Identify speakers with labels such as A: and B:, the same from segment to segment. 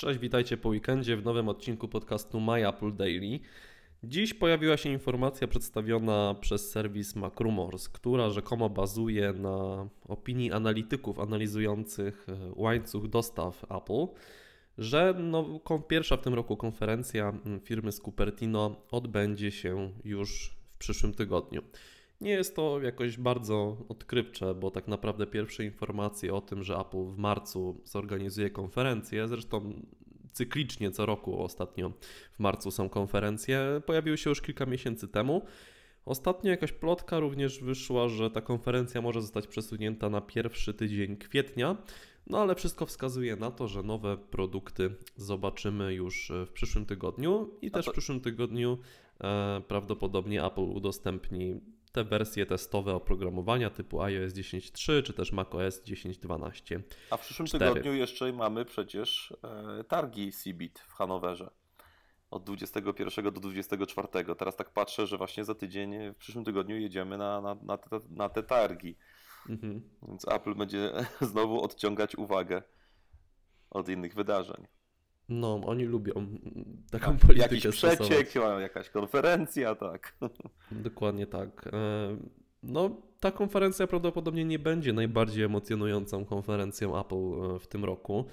A: Cześć, witajcie po weekendzie w nowym odcinku podcastu My Apple Daily. Dziś pojawiła się informacja przedstawiona przez serwis MacRumors, która rzekomo bazuje na opinii analityków analizujących e, łańcuch dostaw Apple, że no, pierwsza w tym roku konferencja firmy z Cupertino odbędzie się już w przyszłym tygodniu. Nie jest to jakoś bardzo odkrywcze, bo tak naprawdę pierwsze informacje o tym, że Apple w marcu zorganizuje konferencję, zresztą cyklicznie co roku ostatnio w marcu są konferencje, pojawiły się już kilka miesięcy temu. Ostatnio jakaś plotka również wyszła, że ta konferencja może zostać przesunięta na pierwszy tydzień kwietnia, no ale wszystko wskazuje na to, że nowe produkty zobaczymy już w przyszłym tygodniu i też w przyszłym tygodniu e, prawdopodobnie Apple udostępni te wersje testowe oprogramowania typu iOS 10.3 czy też macOS 10.12.
B: A w przyszłym 4. tygodniu jeszcze mamy przecież e, targi CBIT w Hanowerze. Od 21 do 24. Teraz tak patrzę, że właśnie za tydzień w przyszłym tygodniu jedziemy na, na, na, te, na te targi. Mhm. Więc Apple będzie znowu odciągać uwagę od innych wydarzeń.
A: No, oni lubią taką tak, politykę
B: Jakiś przeciek, jakaś konferencja, tak.
A: Dokładnie tak. E, no, ta konferencja prawdopodobnie nie będzie najbardziej emocjonującą konferencją Apple e, w tym roku.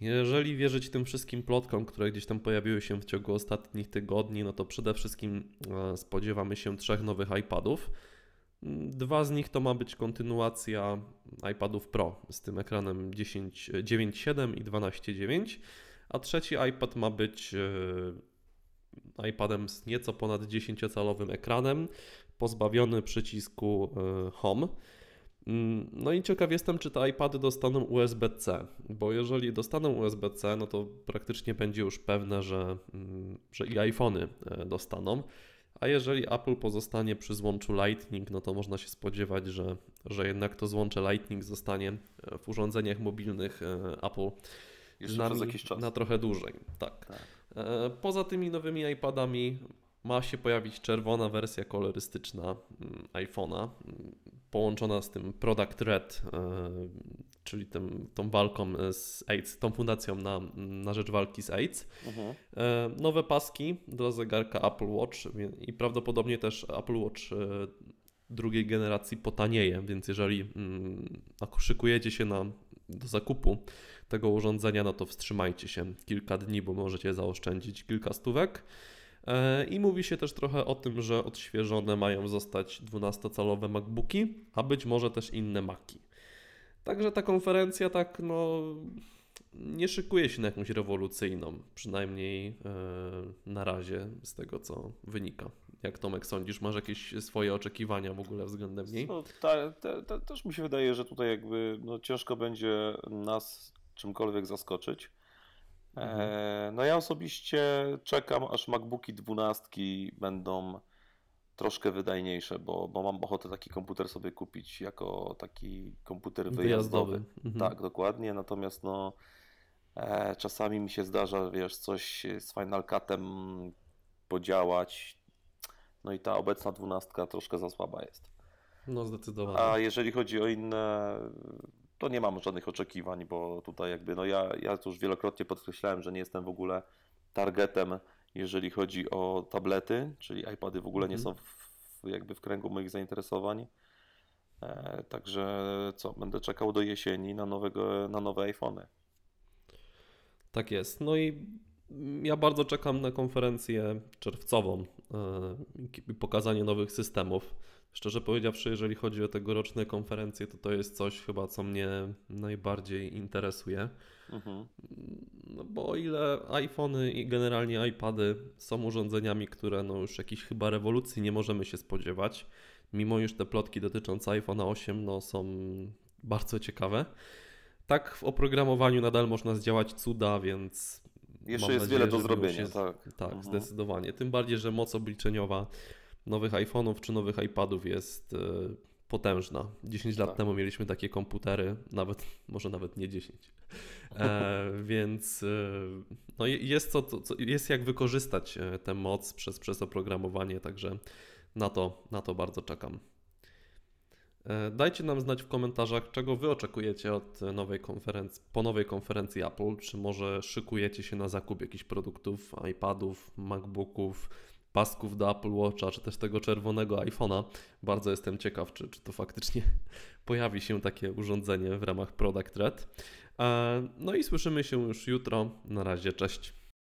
A: Jeżeli wierzyć tym wszystkim plotkom, które gdzieś tam pojawiły się w ciągu ostatnich tygodni, no to przede wszystkim e, spodziewamy się trzech nowych iPadów. Dwa z nich to ma być kontynuacja iPadów Pro z tym ekranem 9.7 i 12.9 a trzeci iPad ma być e, iPadem z nieco ponad 10-calowym ekranem, pozbawiony przycisku e, Home. Mm, no i ciekaw jestem, czy te iPady dostaną USB-C, bo jeżeli dostaną USB-C, no to praktycznie będzie już pewne, że, mm, że i iPhony e, dostaną. A jeżeli Apple pozostanie przy złączu Lightning, no to można się spodziewać, że, że jednak to złącze Lightning zostanie w urządzeniach mobilnych Apple
B: jeszcze nami przez jakiś czas.
A: na trochę dłużej. Tak. tak. E, poza tymi nowymi iPadami ma się pojawić czerwona wersja kolorystyczna mm, iPhone'a, mm, połączona z tym Product Red, e, czyli tym, tą walką z AIDS, tą fundacją na, na rzecz walki z AIDS. Mhm. E, nowe paski do zegarka Apple Watch i prawdopodobnie też Apple Watch drugiej generacji potanieje, więc jeżeli mm, szykujecie się na, do zakupu tego urządzenia, no to wstrzymajcie się kilka dni, bo możecie zaoszczędzić kilka stówek. E, I mówi się też trochę o tym, że odświeżone mają zostać 12-calowe MacBooki, a być może też inne Maki. Także ta konferencja tak no nie szykuje się na jakąś rewolucyjną, przynajmniej e, na razie z tego co wynika. Jak Tomek sądzisz, masz jakieś swoje oczekiwania w ogóle względem niej? No,
B: ta, ta, ta, też mi się wydaje, że tutaj jakby no, ciężko będzie nas czymkolwiek zaskoczyć. E, mhm. no ja osobiście czekam, aż MacBooki 12 będą troszkę wydajniejsze, bo, bo mam ochotę taki komputer sobie kupić jako taki komputer wyjazdowy. wyjazdowy. Mhm. Tak, dokładnie. Natomiast no, e, czasami mi się zdarza, wiesz, coś z Final Cutem podziałać. No i ta obecna dwunastka troszkę za słaba jest.
A: No zdecydowanie.
B: A jeżeli chodzi o inne to nie mam żadnych oczekiwań, bo tutaj jakby, no ja, ja już wielokrotnie podkreślałem, że nie jestem w ogóle targetem, jeżeli chodzi o tablety, czyli iPady w ogóle nie mhm. są w, jakby w kręgu moich zainteresowań. E, także co, będę czekał do jesieni na, nowego, na nowe iPhony.
A: Tak jest. No i ja bardzo czekam na konferencję czerwcową i e, pokazanie nowych systemów. Szczerze powiedziawszy, jeżeli chodzi o tegoroczne konferencje, to to jest coś chyba, co mnie najbardziej interesuje. Mhm. No bo o ile iPhony i generalnie iPady są urządzeniami, które no już jakiejś chyba rewolucji nie możemy się spodziewać, mimo już te plotki dotyczące iPhone'a 8 no, są bardzo ciekawe. Tak w oprogramowaniu nadal można zdziałać cuda, więc.
B: Jeszcze jest nadzieję, wiele do zrobienia, tak.
A: Tak, mhm. zdecydowanie. Tym bardziej, że moc obliczeniowa nowych iPhone'ów czy nowych iPadów jest e, potężna. 10 lat tak. temu mieliśmy takie komputery, nawet może nawet nie 10. E, więc e, no jest, co, co, jest jak wykorzystać e, tę moc przez, przez oprogramowanie, także na to, na to bardzo czekam. E, dajcie nam znać w komentarzach, czego Wy oczekujecie od nowej konferencji, po nowej konferencji Apple. Czy może szykujecie się na zakup jakichś produktów, iPadów, MacBooków, pasków do Apple Watcha, czy też tego czerwonego iPhone'a. Bardzo jestem ciekaw, czy, czy to faktycznie pojawi się takie urządzenie w ramach Product Red. E, no i słyszymy się już jutro. Na razie, cześć.